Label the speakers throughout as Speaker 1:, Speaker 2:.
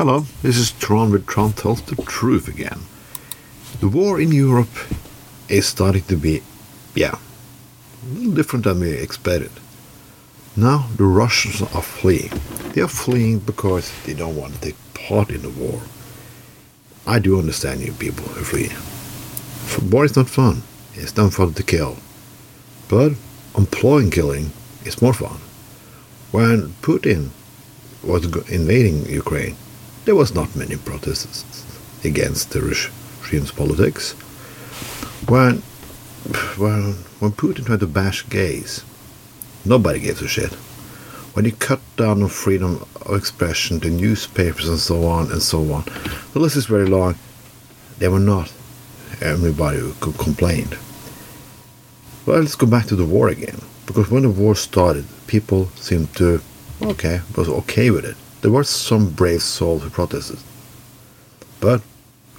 Speaker 1: Hello, this is Tron with Tron Tells the Truth again. The war in Europe is starting to be, yeah, a little different than we expected. Now the Russians are fleeing. They are fleeing because they don't want to take part in the war. I do understand you people who flee. War is not fun. It's not fun to kill. But employing killing is more fun. When Putin was invading Ukraine, there was not many protests against the regime's politics. When, when, when Putin tried to bash gays, nobody gave a shit. When he cut down on freedom of expression the newspapers and so on and so on, the list is very long. There were not everybody who complained. Well, let's go back to the war again. Because when the war started, people seemed to, okay, was okay with it. There were some brave souls who protested. But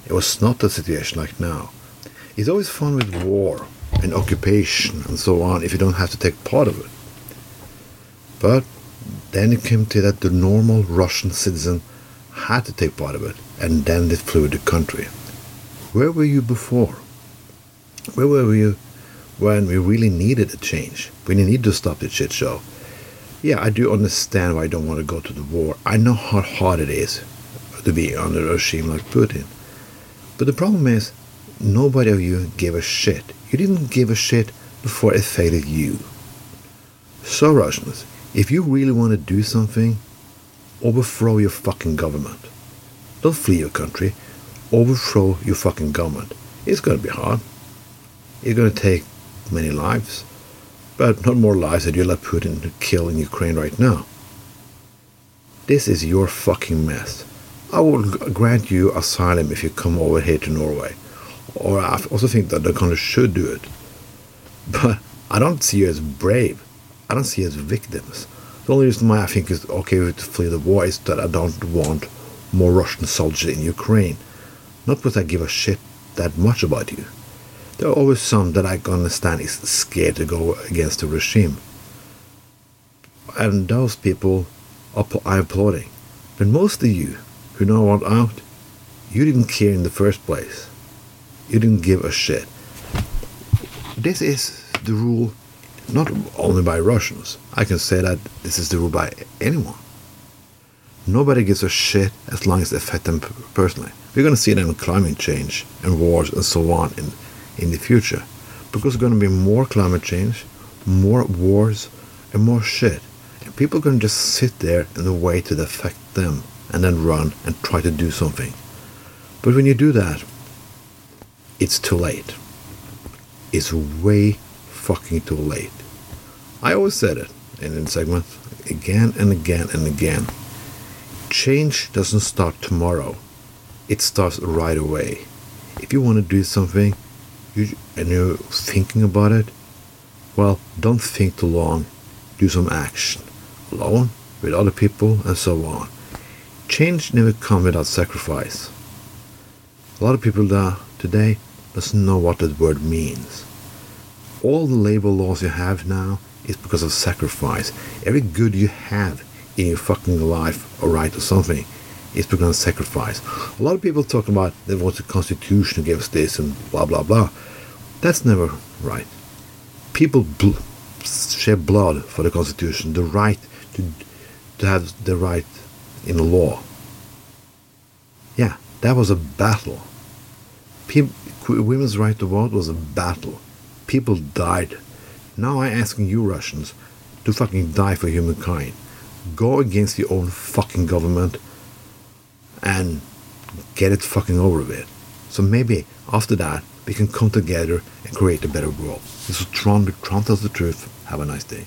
Speaker 1: it was not the situation like now. It's always fun with war and occupation and so on if you don't have to take part of it. But then it came to that the normal Russian citizen had to take part of it, and then they flew the country. Where were you before? Where were you when we really needed a change? We needed to stop the shit show yeah, I do understand why I don't want to go to the war. I know how hard it is to be under a regime like Putin. But the problem is, nobody of you gave a shit. You didn't give a shit before it failed you. So, Russians, if you really want to do something, overthrow your fucking government. Don't flee your country, overthrow your fucking government. It's going to be hard. It's going to take many lives but not more lives that you let Putin kill in Ukraine right now. This is your fucking mess. I will grant you asylum if you come over here to Norway. Or I also think that the country should do it. But I don't see you as brave. I don't see you as victims. The only reason why I think it's okay to flee the war is that I don't want more Russian soldiers in Ukraine. Not because I give a shit that much about you. There are always some that I can understand is scared to go against the regime. And those people I'm applauding. But most of you who know what out, you didn't care in the first place. You didn't give a shit. This is the rule not only by Russians. I can say that this is the rule by anyone. Nobody gives a shit as long as it affects them personally. We're going to see that in climate change and wars and so on in in the future because there's going to be more climate change, more wars, and more shit. And people are going to just sit there and wait to affect them and then run and try to do something. But when you do that, it's too late. It's way fucking too late. I always said it in the segment again and again and again. Change doesn't start tomorrow. It starts right away. If you want to do something, you, and you're thinking about it, well, don't think too long. Do some action. Alone, with other people, and so on. Change never comes without sacrifice. A lot of people that today doesn't know what that word means. All the labor laws you have now is because of sacrifice. Every good you have in your fucking life or right or something is of sacrifice. A lot of people talk about there was a constitution against this and blah blah blah. That's never right. People bl- shed blood for the constitution, the right to to have the right in the law. Yeah, that was a battle. People, women's right to vote was a battle. People died. Now I'm asking you Russians to fucking die for humankind. Go against your own fucking government and get it fucking over with. So maybe after that, we can come together and create a better world. This is Tron, Tron tells the truth. Have a nice day.